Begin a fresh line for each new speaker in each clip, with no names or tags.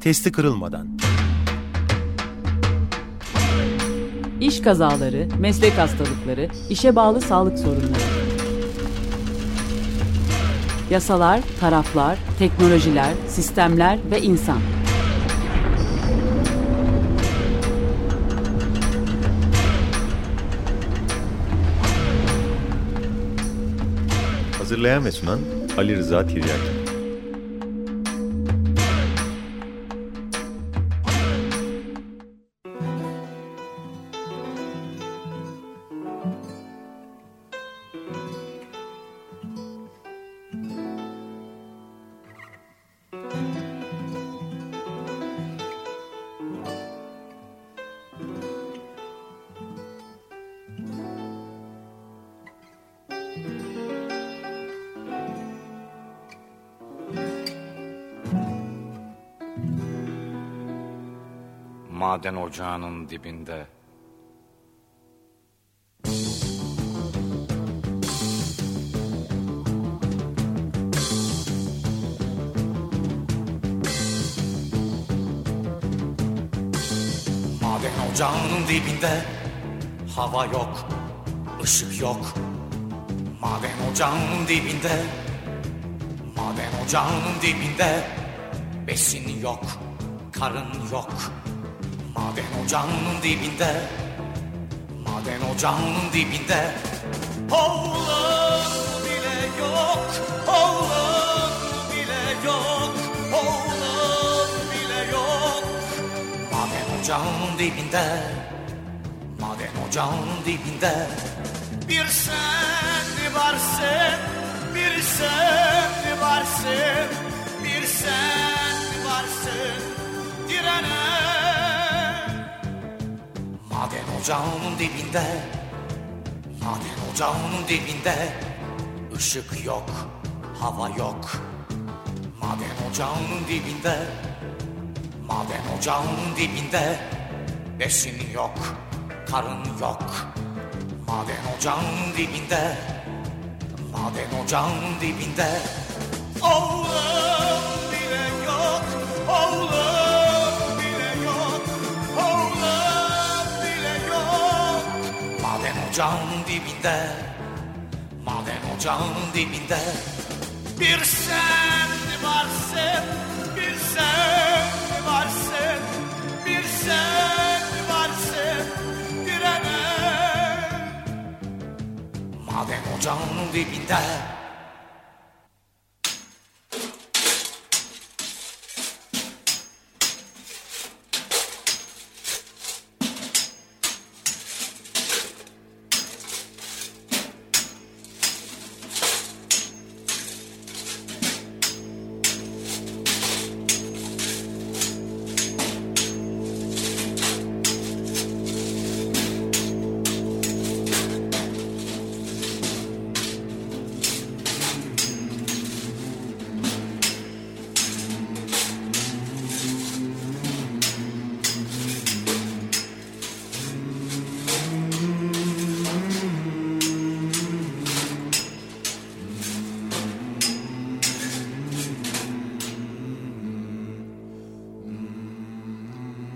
testi kırılmadan.
İş kazaları, meslek hastalıkları, işe bağlı sağlık sorunları. Yasalar, taraflar, teknolojiler, sistemler ve insan.
Hazırlayan ve sunan Ali Rıza Tiryaki.
Maden ocağının dibinde. Maden ocağının dibinde hava yok, ışık yok. Maden ocağının dibinde, maden ocağının dibinde besin yok, karın yok. Maden ocağının dibinde. Maden ocağının dibinde. Oğlan bile yok Oğlan bile yok Oğlan bile yok. Maden ocağının dibinde. Maden ocağının dibinde. Bir sen varsın Bir sen varsın Bir sen varsın. Direnen ocağının dibinde Maden ocağının dibinde. Işık yok, hava yok Maden ocağının dibinde. Maden ocağının dibinde Besin yok, karın yok. Maden ocağının dibinde Maden ocağının dibinde. Oğlum ocağının dibinde Maden ocağının dibinde. Bir sen varsın Bir sen varsın Bir sen varsın Direnen Maden ocağının dibinde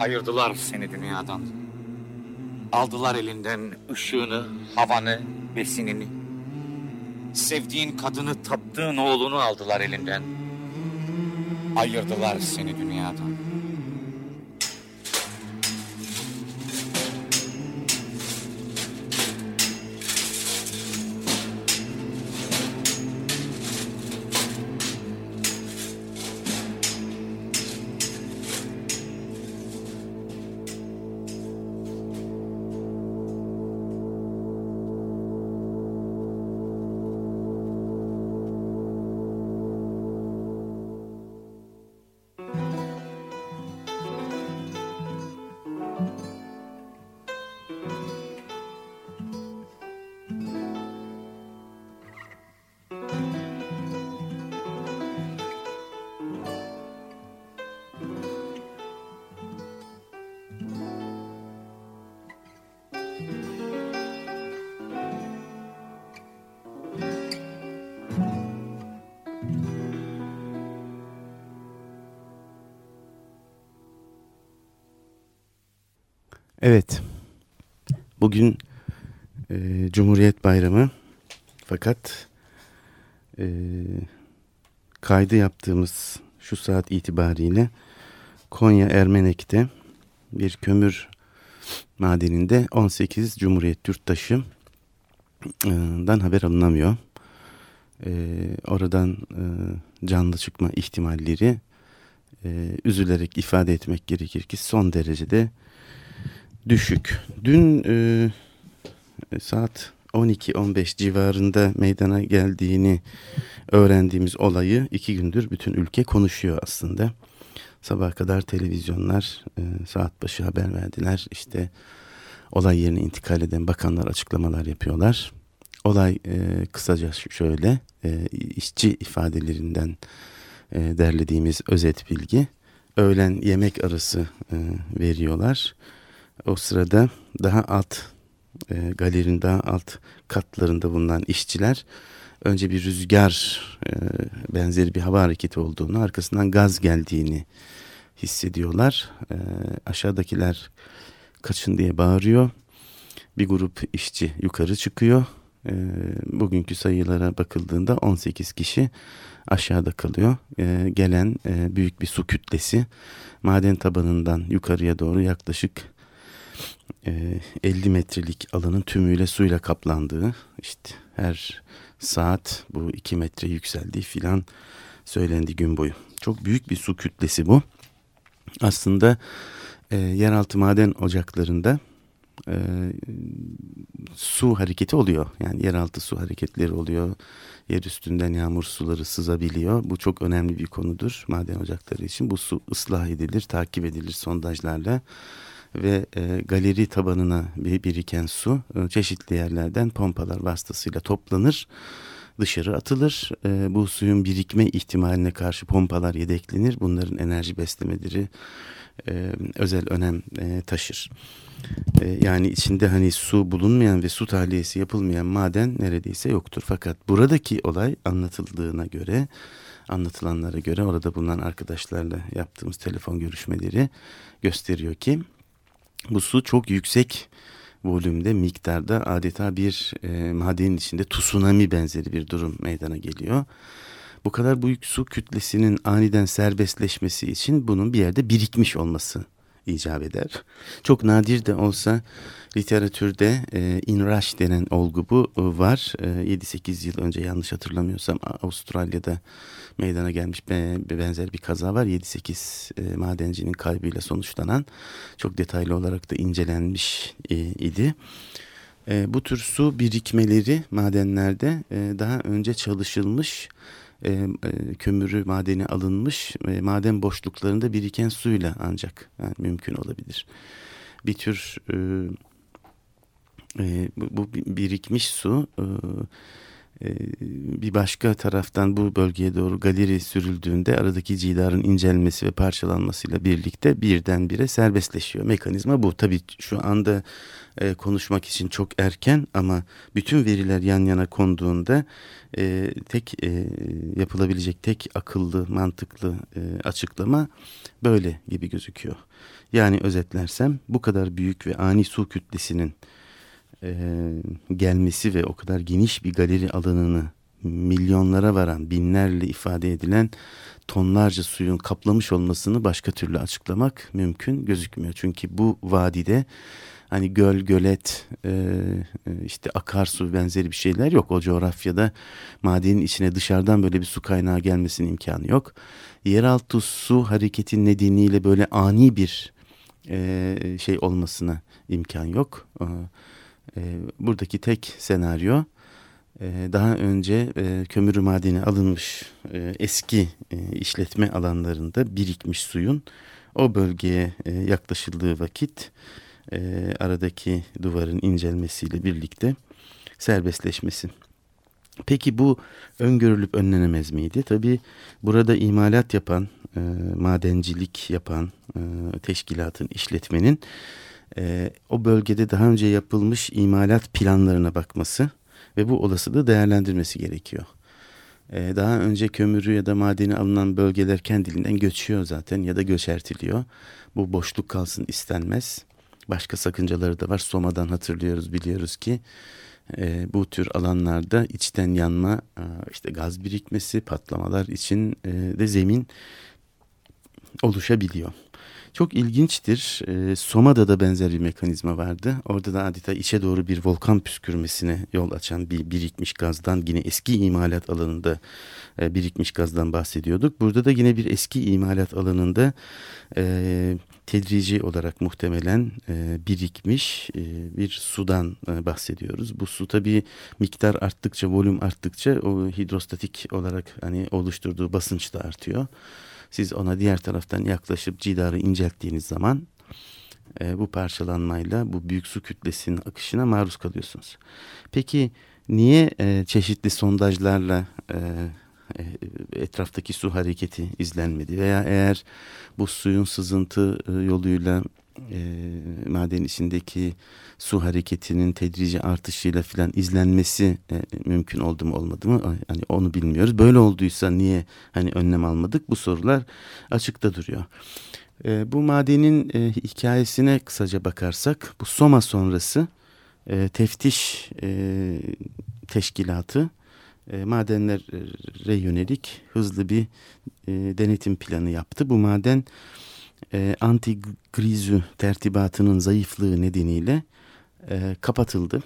Ayırdılar seni dünyadan. Aldılar elinden ışığını, havanı, besinini. Sevdiğin kadını, taptığın oğlunu aldılar elinden. Ayırdılar seni dünyadan.
Evet. Bugün e, Cumhuriyet Bayramı fakat e, kaydı yaptığımız şu saat itibariyle Konya Ermenek'te bir kömür madeninde 18 Cumhuriyet yurttaşından haber alınamıyor. E, oradan e, canlı çıkma ihtimalleri e, üzülerek ifade etmek gerekir ki son derecede düşük. Dün e, saat 12-15 civarında meydana geldiğini öğrendiğimiz olayı iki gündür bütün ülke konuşuyor aslında. Sabah kadar televizyonlar e, saat başı haber verdiler. İşte olay yerine intikal eden bakanlar açıklamalar yapıyorlar. Olay e, kısaca şöyle e, işçi ifadelerinden e, derlediğimiz özet bilgi. Öğlen yemek arası e, veriyorlar. O sırada daha alt e, galerinin daha alt katlarında bulunan işçiler önce bir rüzgar e, benzeri bir hava hareketi olduğunu arkasından gaz geldiğini hissediyorlar. E, aşağıdakiler kaçın diye bağırıyor. Bir grup işçi yukarı çıkıyor. E, bugünkü sayılara bakıldığında 18 kişi aşağıda kalıyor. E, gelen e, büyük bir su kütlesi maden tabanından yukarıya doğru yaklaşık 50 metrelik alanın tümüyle suyla kaplandığı işte her saat bu 2 metre yükseldiği filan söylendi gün boyu. Çok büyük bir su kütlesi bu. Aslında e, yeraltı maden ocaklarında e, su hareketi oluyor. Yani yeraltı su hareketleri oluyor. Yer üstünden yağmur suları sızabiliyor. Bu çok önemli bir konudur maden ocakları için. Bu su ıslah edilir, takip edilir sondajlarla ve e, galeri tabanına biriken su e, çeşitli yerlerden pompalar vasıtasıyla toplanır dışarı atılır. E, bu suyun birikme ihtimaline karşı pompalar yedeklenir. Bunların enerji beslemeleri e, özel önem e, taşır. E, yani içinde hani su bulunmayan ve su tahliyesi yapılmayan maden neredeyse yoktur. Fakat buradaki olay anlatıldığına göre anlatılanlara göre orada bulunan arkadaşlarla yaptığımız telefon görüşmeleri gösteriyor ki bu su çok yüksek volümde, miktarda adeta bir e, madenin içinde tsunami benzeri bir durum meydana geliyor. Bu kadar büyük su kütlesinin aniden serbestleşmesi için bunun bir yerde birikmiş olması icap eder. Çok nadir de olsa literatürde e, inrush denen olgu bu e, var. E, 7-8 yıl önce yanlış hatırlamıyorsam Avustralya'da meydana gelmiş benzer bir kaza var. 7-8 e, madencinin kaybıyla sonuçlanan çok detaylı olarak da incelenmiş e, idi. E, bu tür su birikmeleri madenlerde daha önce çalışılmış kömürü madeni alınmış maden boşluklarında biriken suyla ancak yani mümkün olabilir. Bir tür bu, birikmiş su bir başka taraftan bu bölgeye doğru galeri sürüldüğünde aradaki cidarın incelmesi ve parçalanmasıyla birlikte birdenbire serbestleşiyor. Mekanizma bu. Tabii şu anda e, konuşmak için çok erken ama bütün veriler yan yana konduğunda e, tek e, yapılabilecek tek akıllı, mantıklı e, açıklama böyle gibi gözüküyor. Yani özetlersem bu kadar büyük ve ani su kütlesinin e, gelmesi ve o kadar geniş bir galeri alanını milyonlara varan, binlerle ifade edilen tonlarca suyun kaplamış olmasını başka türlü açıklamak mümkün gözükmüyor. Çünkü bu vadide hani göl, gölet, e, işte akarsu benzeri bir şeyler yok. O coğrafyada madenin içine dışarıdan böyle bir su kaynağı gelmesinin imkanı yok. Yeraltı su hareketi nedeniyle böyle ani bir e, şey olmasına imkan yok. E, e, buradaki tek senaryo e, daha önce e, kömür madeni alınmış e, eski e, işletme alanlarında birikmiş suyun o bölgeye e, yaklaşıldığı vakit e, aradaki duvarın incelmesiyle birlikte serbestleşmesi. Peki bu öngörülüp önlenemez miydi? Tabi burada imalat yapan, e, madencilik yapan e, teşkilatın, işletmenin e, o bölgede daha önce yapılmış imalat planlarına bakması ve bu olasılığı değerlendirmesi gerekiyor. E, daha önce kömürü ya da madeni alınan bölgeler kendiliğinden göçüyor zaten ya da göçertiliyor. Bu boşluk kalsın istenmez. Başka sakıncaları da var. Soma'dan hatırlıyoruz biliyoruz ki e, bu tür alanlarda içten yanma, e, işte gaz birikmesi, patlamalar için e, de zemin oluşabiliyor. Çok ilginçtir. E, Soma'da da benzer bir mekanizma vardı. Orada da adeta içe doğru bir volkan püskürmesine yol açan bir birikmiş gazdan yine eski imalat alanında e, birikmiş gazdan bahsediyorduk. Burada da yine bir eski imalat alanında e, tedrici olarak muhtemelen e, birikmiş e, bir sudan e, bahsediyoruz. Bu su tabii miktar arttıkça, volüm arttıkça o hidrostatik olarak hani oluşturduğu basınç da artıyor. Siz ona diğer taraftan yaklaşıp cidarı incelttiğiniz zaman e, bu parçalanmayla bu büyük su kütlesinin akışına maruz kalıyorsunuz. Peki niye e, çeşitli sondajlarla e, e, etraftaki su hareketi izlenmedi veya eğer bu suyun sızıntı e, yoluyla e, maden içindeki su hareketinin tedrici artışıyla filan izlenmesi e, mümkün oldu mu olmadı mı hani onu bilmiyoruz. Böyle olduysa niye hani önlem almadık bu sorular açıkta duruyor. E, bu madenin e, hikayesine kısaca bakarsak bu Soma sonrası e, teftiş e, teşkilatı e, madenlere yönelik hızlı bir e, denetim planı yaptı. Bu maden e, anti-grizü tertibatının zayıflığı nedeniyle e, kapatıldı.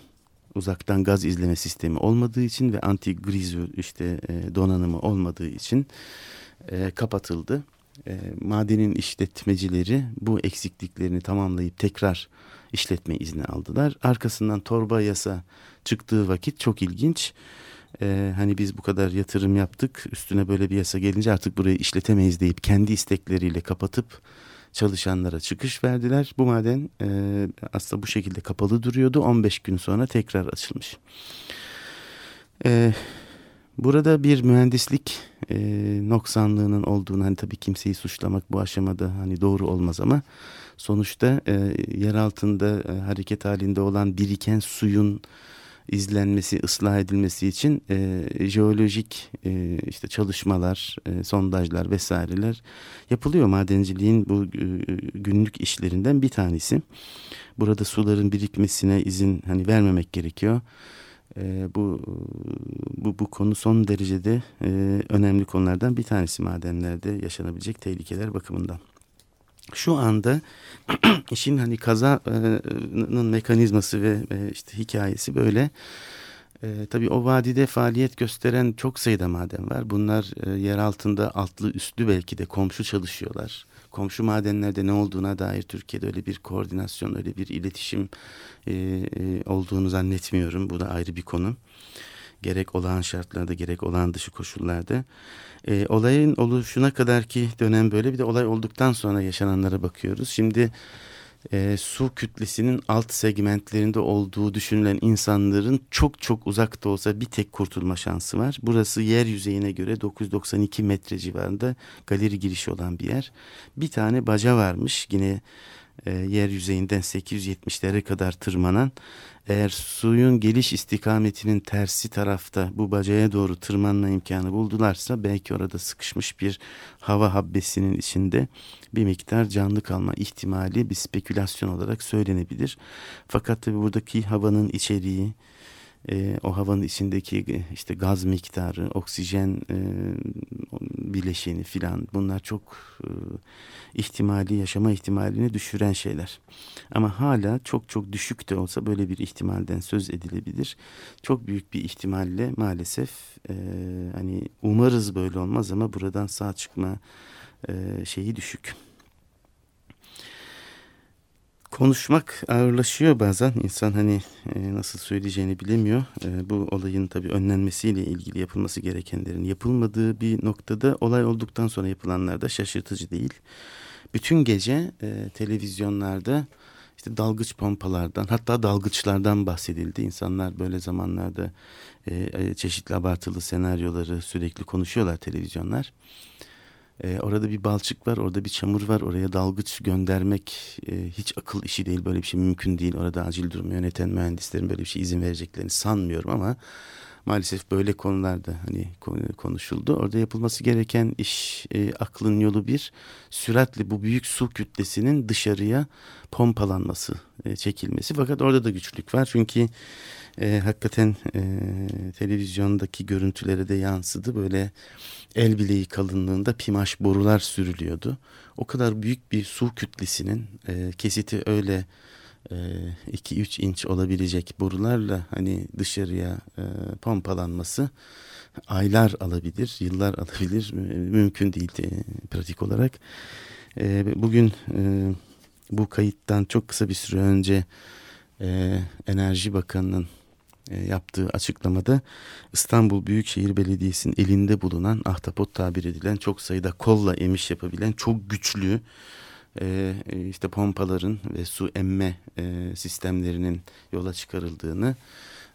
Uzaktan gaz izleme sistemi olmadığı için ve anti-grizü işte e, donanımı olmadığı için e, kapatıldı. E, madenin işletmecileri bu eksikliklerini tamamlayıp tekrar işletme izni aldılar. Arkasından torba yasa çıktığı vakit çok ilginç hani biz bu kadar yatırım yaptık üstüne böyle bir yasa gelince artık burayı işletemeyiz deyip kendi istekleriyle kapatıp çalışanlara çıkış verdiler. Bu maden e, aslında bu şekilde kapalı duruyordu 15 gün sonra tekrar açılmış. E, burada bir mühendislik e, noksanlığının olduğunu hani tabii kimseyi suçlamak bu aşamada hani doğru olmaz ama sonuçta e, yer altında e, hareket halinde olan biriken suyun izlenmesi, ıslah edilmesi için e, jeolojik e, işte çalışmalar, e, sondajlar vesaireler yapılıyor. Madenciliğin bu e, günlük işlerinden bir tanesi. Burada suların birikmesine izin hani vermemek gerekiyor. E, bu bu bu konu son derecede e, önemli konulardan bir tanesi madenlerde yaşanabilecek tehlikeler bakımından şu anda işin hani kazanın mekanizması ve işte hikayesi böyle. E, tabii o vadide faaliyet gösteren çok sayıda maden var. Bunlar e, yer altında altlı üstlü belki de komşu çalışıyorlar. Komşu madenlerde ne olduğuna dair Türkiye'de öyle bir koordinasyon, öyle bir iletişim e, e, olduğunu zannetmiyorum. Bu da ayrı bir konu. Gerek olağan şartlarda gerek olağan dışı koşullarda. E, olayın oluşuna kadar ki dönem böyle bir de olay olduktan sonra yaşananlara bakıyoruz. Şimdi e, su kütlesinin alt segmentlerinde olduğu düşünülen insanların çok çok uzakta olsa bir tek kurtulma şansı var. Burası yer yüzeyine göre 992 metre civarında galeri girişi olan bir yer. Bir tane baca varmış yine e, yer yüzeyinden 870'lere kadar tırmanan eğer suyun geliş istikametinin tersi tarafta bu bacaya doğru tırmanma imkanı buldularsa belki orada sıkışmış bir hava habbesinin içinde bir miktar canlı kalma ihtimali bir spekülasyon olarak söylenebilir. Fakat tabi buradaki havanın içeriği e, o havanın içindeki e, işte gaz miktarı, oksijen e, bileşeni filan bunlar çok e, ihtimali, yaşama ihtimalini düşüren şeyler. Ama hala çok çok düşük de olsa böyle bir ihtimalden söz edilebilir. Çok büyük bir ihtimalle maalesef e, hani umarız böyle olmaz ama buradan sağ çıkma e, şeyi düşük konuşmak ağırlaşıyor bazen. insan hani e, nasıl söyleyeceğini bilemiyor. E, bu olayın tabii önlenmesiyle ilgili yapılması gerekenlerin yapılmadığı bir noktada olay olduktan sonra yapılanlar da şaşırtıcı değil. Bütün gece e, televizyonlarda işte dalgıç pompalardan hatta dalgıçlardan bahsedildi. İnsanlar böyle zamanlarda e, e çeşitli abartılı senaryoları sürekli konuşuyorlar televizyonlar. E, orada bir balçık var, orada bir çamur var. Oraya dalgıç göndermek e, hiç akıl işi değil. Böyle bir şey mümkün değil. Orada acil durumu yöneten mühendislerin böyle bir şey izin vereceklerini sanmıyorum ama maalesef böyle konularda hani konuşuldu. Orada yapılması gereken iş e, aklın yolu bir süratle bu büyük su kütlesinin dışarıya pompalanması, e, çekilmesi. Fakat orada da güçlük var çünkü e, hakikaten e, televizyondaki görüntülere de yansıdı. Böyle el bileği kalınlığında pimaş borular sürülüyordu. O kadar büyük bir su kütlesinin e, kesiti öyle 2-3 e, inç olabilecek borularla hani dışarıya e, pompalanması aylar alabilir, yıllar alabilir. Mümkün değil e, pratik olarak. Bugün bu kayıttan çok kısa bir süre önce Enerji Bakanı'nın yaptığı açıklamada İstanbul Büyükşehir Belediyesi'nin elinde bulunan ahtapot tabir edilen çok sayıda kolla emiş yapabilen çok güçlü e, işte pompaların ve su emme e, sistemlerinin yola çıkarıldığını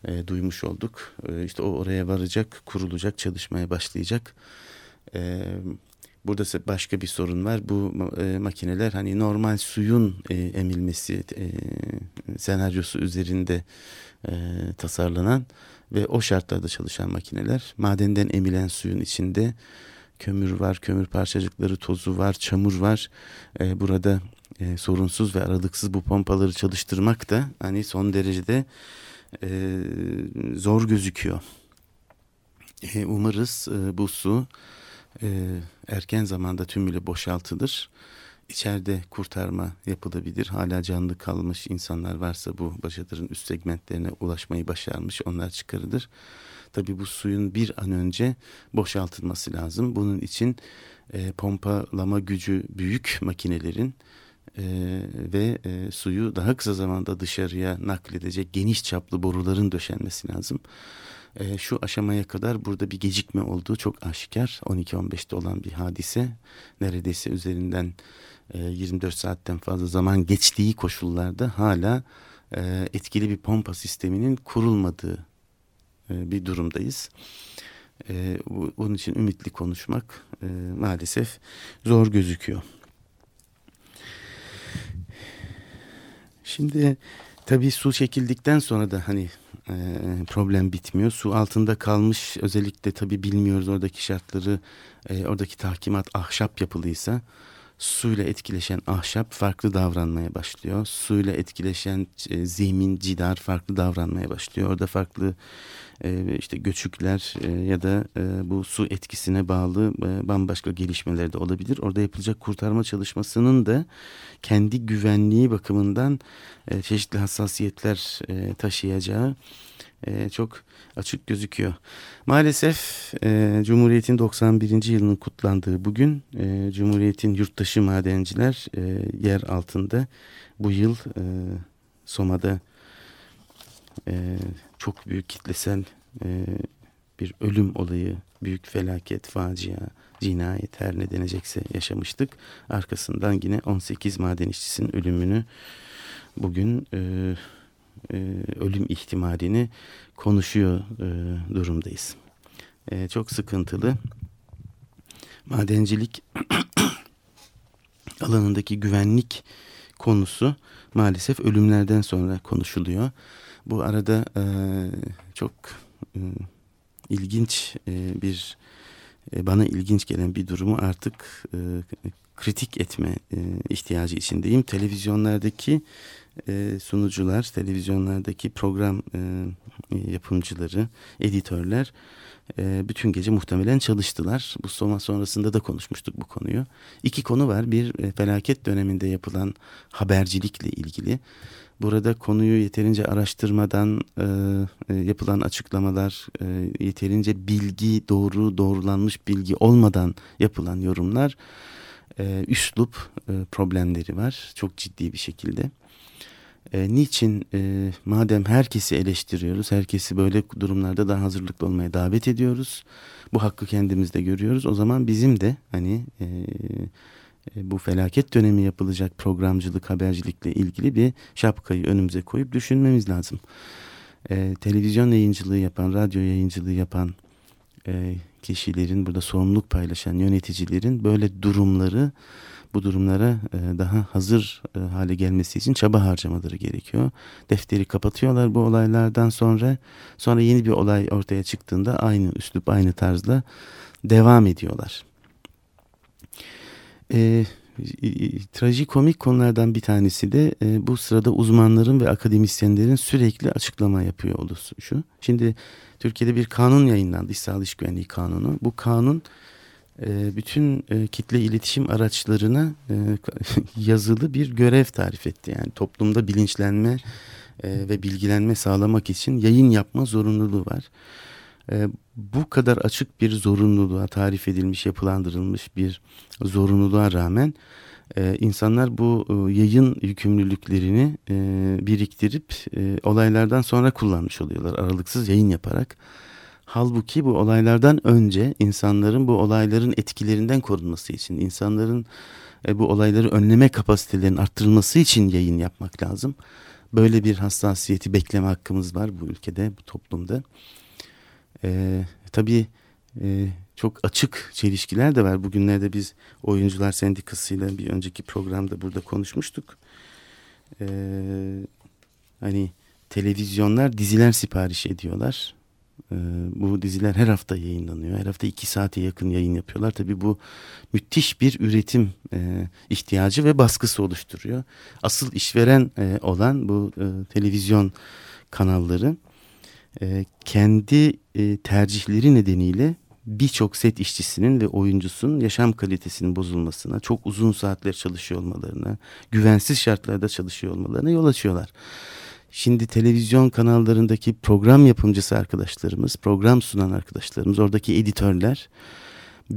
e, duymuş olduk. E, işte o oraya varacak, kurulacak, çalışmaya başlayacak. E, burada başka bir sorun var. Bu e, makineler hani normal suyun e, emilmesi e, senaryosu üzerinde e, tasarlanan ve o şartlarda çalışan makineler. Madenden emilen suyun içinde kömür var, kömür parçacıkları, tozu var, çamur var. E, burada e, sorunsuz ve aralıksız bu pompaları çalıştırmak da hani son derecede e, zor gözüküyor. E, umarız e, bu su e, erken zamanda tümüyle boşaltılır. İçeride kurtarma yapılabilir. Hala canlı kalmış insanlar varsa bu başatırın üst segmentlerine ulaşmayı başarmış onlar çıkarılır. Tabii bu suyun bir an önce boşaltılması lazım. Bunun için e, pompalama gücü büyük makinelerin e, ve e, suyu daha kısa zamanda dışarıya nakledecek geniş çaplı boruların döşenmesi lazım. E, şu aşamaya kadar burada bir gecikme olduğu çok aşikar. 12-15'te olan bir hadise. Neredeyse üzerinden e, 24 saatten fazla zaman geçtiği koşullarda hala e, etkili bir pompa sisteminin kurulmadığı bir durumdayız. E, onun için ümitli konuşmak e, maalesef zor gözüküyor. Şimdi tabii su çekildikten sonra da hani e, problem bitmiyor. Su altında kalmış özellikle tabii bilmiyoruz oradaki şartları, e, oradaki tahkimat ahşap yapılıysa suyla etkileşen ahşap farklı davranmaya başlıyor. Suyla etkileşen e, zemin, cidar farklı davranmaya başlıyor. Orada farklı e, işte göçükler e, ya da e, bu su etkisine bağlı e, bambaşka gelişmeler de olabilir. Orada yapılacak kurtarma çalışmasının da kendi güvenliği bakımından e, çeşitli hassasiyetler e, taşıyacağı e, çok açık gözüküyor. Maalesef e, Cumhuriyet'in 91. yılının kutlandığı bugün e, Cumhuriyet'in yurttaşı madenciler e, yer altında bu yıl e, Soma'da e, çok büyük kitlesel e, bir ölüm olayı, büyük felaket, facia, cinayet her ne denecekse yaşamıştık. Arkasından yine 18 maden işçisinin ölümünü bugün e, e, ölüm ihtimalini konuşuyor e, durumdayız. E, çok sıkıntılı. Madencilik alanındaki güvenlik konusu maalesef ölümlerden sonra konuşuluyor. Bu arada çok ilginç e, bir bana ilginç gelen bir durumu artık e, kritik etme e, ihtiyacı içindeyim. Televizyonlardaki e, sunucular, televizyonlardaki program e, yapımcıları, editörler e, bütün gece muhtemelen çalıştılar. Bu soma sonrasında da konuşmuştuk bu konuyu. İki konu var. Bir e, felaket döneminde yapılan habercilikle ilgili. Burada konuyu yeterince araştırmadan e, e, yapılan açıklamalar, e, yeterince bilgi, doğru, doğrulanmış bilgi olmadan yapılan yorumlar, e, üslup e, problemleri var çok ciddi bir şekilde. E, niçin e, madem herkesi eleştiriyoruz, herkesi böyle durumlarda daha hazırlıklı olmaya davet ediyoruz. Bu hakkı kendimizde görüyoruz. O zaman bizim de hani e, bu felaket dönemi yapılacak programcılık, habercilikle ilgili bir şapkayı önümüze koyup düşünmemiz lazım. E, televizyon yayıncılığı yapan, radyo yayıncılığı yapan e, kişilerin, burada sorumluluk paylaşan yöneticilerin böyle durumları bu durumlara e, daha hazır e, hale gelmesi için çaba harcamaları gerekiyor. Defteri kapatıyorlar bu olaylardan sonra. Sonra yeni bir olay ortaya çıktığında aynı üslup, aynı tarzla devam ediyorlar. E, trajikomik konulardan bir tanesi de e, bu sırada uzmanların ve akademisyenlerin sürekli açıklama yapıyor olması şu. Şimdi Türkiye'de bir kanun yayınlandı, İş İş Güvenliği Kanunu. Bu kanun e, bütün e, kitle iletişim araçlarına e, yazılı bir görev tarif etti. Yani toplumda bilinçlenme e, ve bilgilenme sağlamak için yayın yapma zorunluluğu var. E, bu kadar açık bir zorunluluğa tarif edilmiş, yapılandırılmış bir zorunluluğa rağmen e, insanlar bu e, yayın yükümlülüklerini e, biriktirip olaylardan sonra kullanmış oluyorlar aralıksız yayın yaparak. Halbuki bu olaylardan önce insanların bu olayların etkilerinden korunması için, insanların bu olayları önleme kapasitelerinin arttırılması için yayın yapmak lazım. Böyle bir hassasiyeti bekleme hakkımız var bu ülkede, bu toplumda. E, tabii e, çok açık çelişkiler de var. Bugünlerde biz Oyuncular Sendikası'yla bir önceki programda burada konuşmuştuk. E, hani televizyonlar diziler sipariş ediyorlar. E, bu diziler her hafta yayınlanıyor. Her hafta iki saate yakın yayın yapıyorlar. Tabii bu müthiş bir üretim e, ihtiyacı ve baskısı oluşturuyor. Asıl işveren e, olan bu e, televizyon kanalları e, kendi e, tercihleri nedeniyle birçok set işçisinin ve oyuncusunun yaşam kalitesinin bozulmasına, çok uzun saatler çalışıyor olmalarına, güvensiz şartlarda çalışıyor olmalarına yol açıyorlar. Şimdi televizyon kanallarındaki program yapımcısı arkadaşlarımız, program sunan arkadaşlarımız, oradaki editörler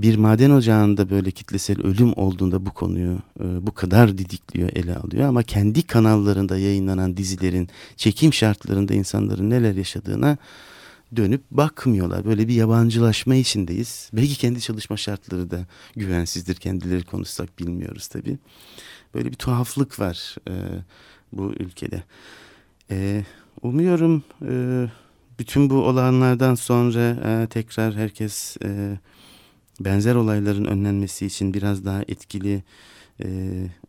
bir maden ocağında böyle kitlesel ölüm olduğunda bu konuyu e, bu kadar didikliyor, ele alıyor. Ama kendi kanallarında yayınlanan dizilerin çekim şartlarında insanların neler yaşadığına dönüp bakmıyorlar. Böyle bir yabancılaşma içindeyiz. Belki kendi çalışma şartları da güvensizdir. Kendileri konuşsak bilmiyoruz tabii. Böyle bir tuhaflık var e, bu ülkede. E, umuyorum e, bütün bu olanlardan sonra e, tekrar herkes e, benzer olayların önlenmesi için biraz daha etkili e,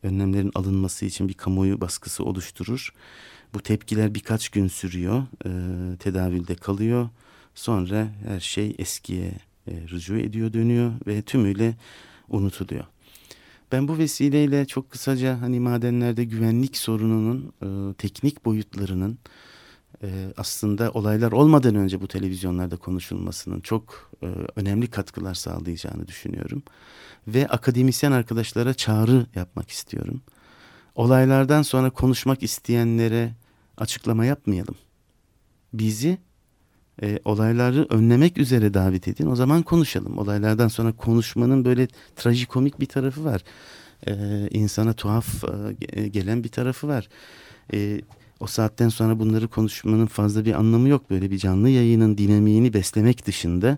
önlemlerin alınması için bir kamuoyu baskısı oluşturur. Bu tepkiler birkaç gün sürüyor, e, tedavülde kalıyor. Sonra her şey eskiye e, rücu ediyor, dönüyor ve tümüyle unutuluyor. Ben bu vesileyle çok kısaca hani madenlerde güvenlik sorununun e, teknik boyutlarının e, aslında olaylar olmadan önce bu televizyonlarda konuşulmasının çok e, önemli katkılar sağlayacağını düşünüyorum. Ve akademisyen arkadaşlara çağrı yapmak istiyorum. Olaylardan sonra konuşmak isteyenlere açıklama yapmayalım. Bizi e, olayları önlemek üzere davet edin. O zaman konuşalım. Olaylardan sonra konuşmanın böyle trajikomik bir tarafı var. E, insana tuhaf e, gelen bir tarafı var. E, o saatten sonra bunları konuşmanın fazla bir anlamı yok. Böyle bir canlı yayının dinamiğini beslemek dışında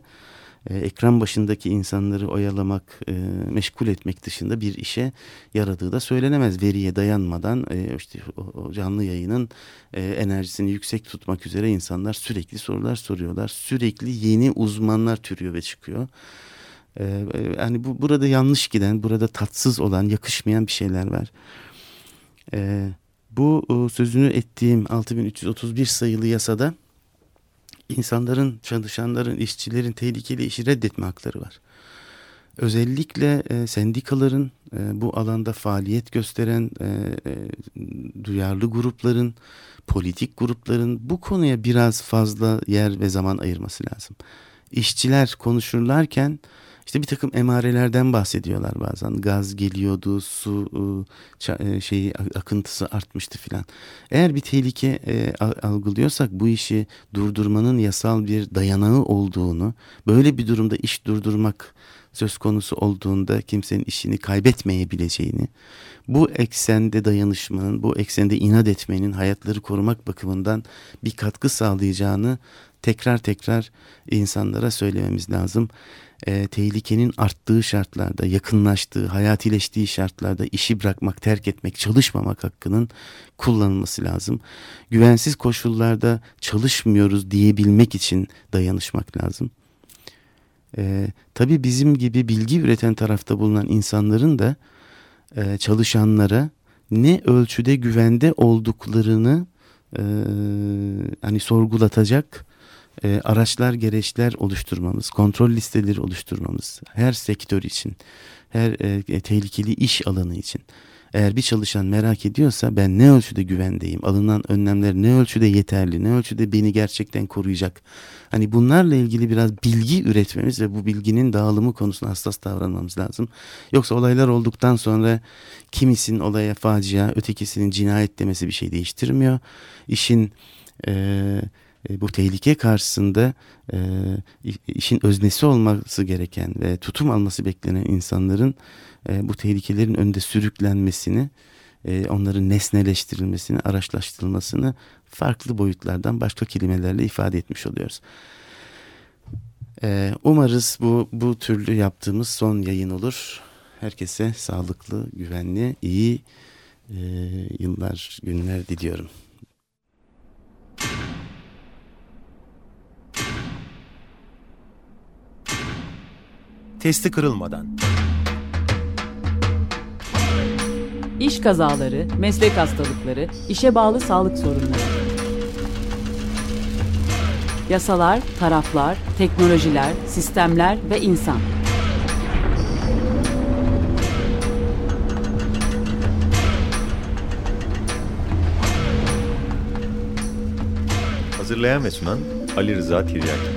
e, ekran başındaki insanları oyalamak, e, meşgul etmek dışında bir işe yaradığı da söylenemez. Veriye dayanmadan e, işte o, o canlı yayının e, enerjisini yüksek tutmak üzere insanlar sürekli sorular soruyorlar. Sürekli yeni uzmanlar türüyor ve çıkıyor. E, e, yani bu burada yanlış giden, burada tatsız olan, yakışmayan bir şeyler var. E, bu e, sözünü ettiğim 6331 sayılı yasada insanların, çalışanların, işçilerin tehlikeli işi reddetme hakları var. Özellikle e, sendikaların e, bu alanda faaliyet gösteren duyarlı grupların, politik grupların bu konuya biraz fazla yer ve zaman ayırması lazım. İşçiler konuşurlarken işte bir takım emarelerden bahsediyorlar bazen. Gaz geliyordu, su ıı, e, şeyi akıntısı artmıştı filan. Eğer bir tehlike e, algılıyorsak bu işi durdurmanın yasal bir dayanağı olduğunu, böyle bir durumda iş durdurmak söz konusu olduğunda kimsenin işini kaybetmeyebileceğini, bu eksende dayanışmanın, bu eksende inat etmenin hayatları korumak bakımından bir katkı sağlayacağını tekrar tekrar insanlara söylememiz lazım e, tehlikenin arttığı şartlarda, yakınlaştığı, hayatileştiği şartlarda işi bırakmak, terk etmek, çalışmamak hakkının kullanılması lazım. Güvensiz koşullarda çalışmıyoruz diyebilmek için dayanışmak lazım. E, tabii bizim gibi bilgi üreten tarafta bulunan insanların da e, çalışanlara ne ölçüde güvende olduklarını e, hani sorgulatacak e, araçlar gereçler oluşturmamız, kontrol listeleri oluşturmamız her sektör için, her e, tehlikeli iş alanı için. Eğer bir çalışan merak ediyorsa ben ne ölçüde güvendeyim, alınan önlemler ne ölçüde yeterli, ne ölçüde beni gerçekten koruyacak. Hani bunlarla ilgili biraz bilgi üretmemiz ve bu bilginin dağılımı konusunda hassas davranmamız lazım. Yoksa olaylar olduktan sonra kimisinin olaya facia, ötekisinin cinayet demesi bir şey değiştirmiyor. İşin... E, bu tehlike karşısında e, işin öznesi olması gereken ve tutum alması beklenen insanların e, bu tehlikelerin önünde sürüklenmesini, e, onların nesneleştirilmesini, araçlaştırılmasını farklı boyutlardan başka kelimelerle ifade etmiş oluyoruz. E, umarız bu, bu türlü yaptığımız son yayın olur. Herkese sağlıklı, güvenli, iyi e, yıllar, günler diliyorum.
Testi kırılmadan.
İş kazaları, meslek hastalıkları, işe bağlı sağlık sorunları. Yasalar, taraflar, teknolojiler, sistemler ve insan.
Hazırlayan ve sunan Ali Rıza Tiryaki.